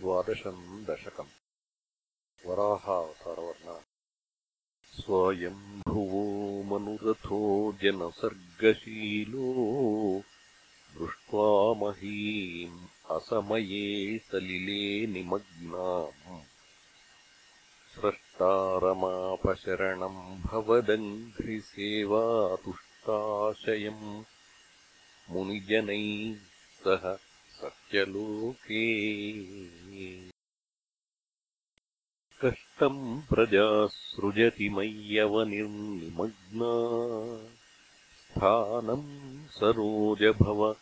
द्वादशम् दशकम्। वराहावतारवर्णा स्वयम्भुवो मनुरथो जनसर्गशीलो। दृष्ट्वा महीम् असमये सलिले निमग्नाम्। स्रष्टारमापशरणम् भवदङ्घ्रिसेवातुष्टाशयम् मुनिजनैः सह सत्यलोके। कष्टम् प्रजा सृजति मय्यवनिर्निमग्ना। स्थानम् सरोजभव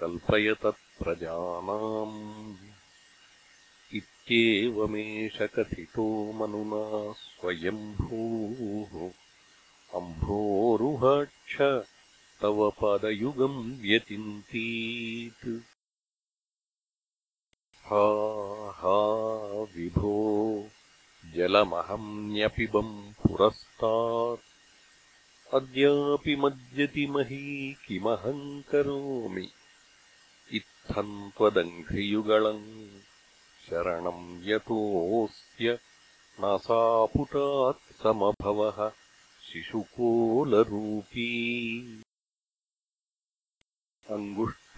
कल्पय तत्प्रजानाम् इत्येवमेष कथितो मनुना स्वयम्भूः। अम्भोरुहाक्ष तव पदयुगम् व्यचिन्तीत् हा हा विभो जलमहम्न्यपिबम् पुरस्तात्। अद्यापि मज्जति मही किमहम् करोमि? इत्थम् त्वदङ्घ्रियुगलम् शरणम् यतोऽस्य नासापुटात् समभवः शिशुकोलरूपी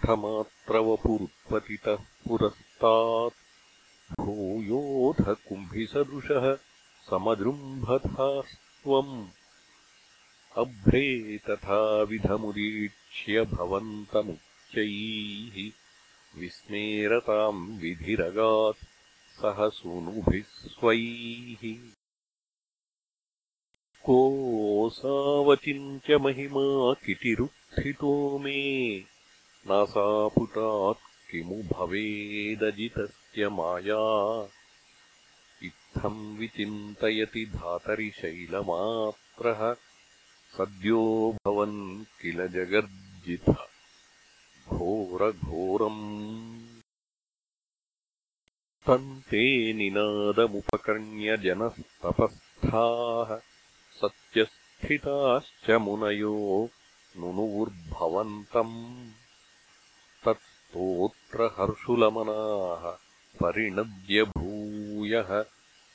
अङ्गुष्ठमात्रवपुरुत्पतितः पुरस्तात् भूयोऽथ कुम्भिसदृशः समजृम्भथास्त्वम् अभ्रे तथाविधमुदीक्ष्य भवन्तमुच्चैः विस्मेरताम् विधिरगात् सह सूनुभिः स्वैः। कोऽसावचिन्त्य महिमा कितिरुत्थितो मे नासापुटात् किमु भवेदजितस्य माया? इत्थम् विचिन्तयति धातरिशैलमात्रः। सद्यो भवन् किल जगर्जित? घोरघोरम्। तम् ते निनादमुपकर्ण्यजनस्तपस्थाः सत्यस्थिताश्च मुनयो नुनुवुर्भवन्तम् तत्स्तोत्रहर्षुलमनाः परिणद्यभूयः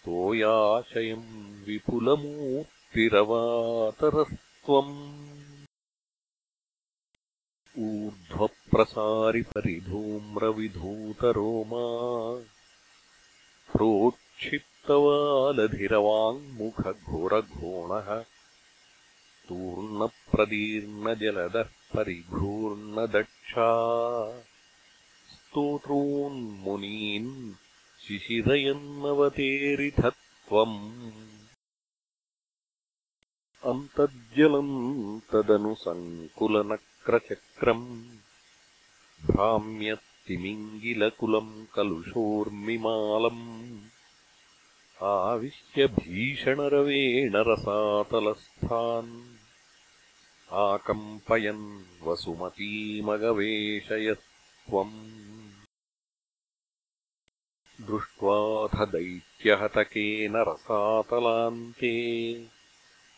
तोयाशयम् विपुलमूर्तिरवातरस्त्वम् ऊर्ध्वप्रसारिपरिधूम्रविधूतरोमा प्रोक्षिप्तवालधिरवाङ्मुखघोरघोणः तूर्णप्रदीर्णजलदः परिघूर्णदक्षा स्तोत्रोन्मुनीन् शिशिरयन्नवतेरिथ त्वम् अन्तर्जलम् तदनु सङ्कुलनक्रचक्रम् भ्राम्यत्तिमिङ्गिलकुलम् कलुषोर्मिमालम्। आविश्य भीषणरवेण रसातलस्थान्। आकम्पयन् वसुमतीमगवेशयत्वम् दृष्ट्वाथ दैत्यहतकेन रसातलान्ते।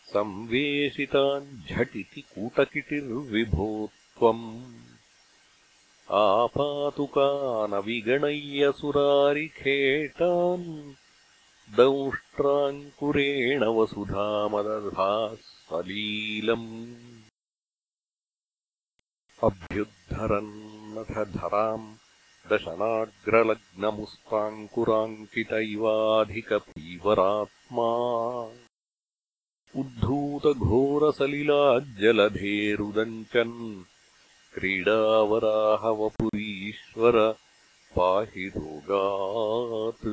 संवेशितान् झटिति कूटकिटिर्विभो त्वम् आपातुकानविगणय्यसुरारिखेटान्। दंष्ट्राङ्कुरेण वसुधामदधाः सलीलम् अभ्युद्धरन्नथ धराम् दशनाग्रलग्नमुस्ताङ्कुराङ्कित इवाधिकपीवरात्मा उद्धूतघोरसलिलाज्जलधेरुदञ्चन् क्रीडावराहवपुरीश्वर पाहि रोगात्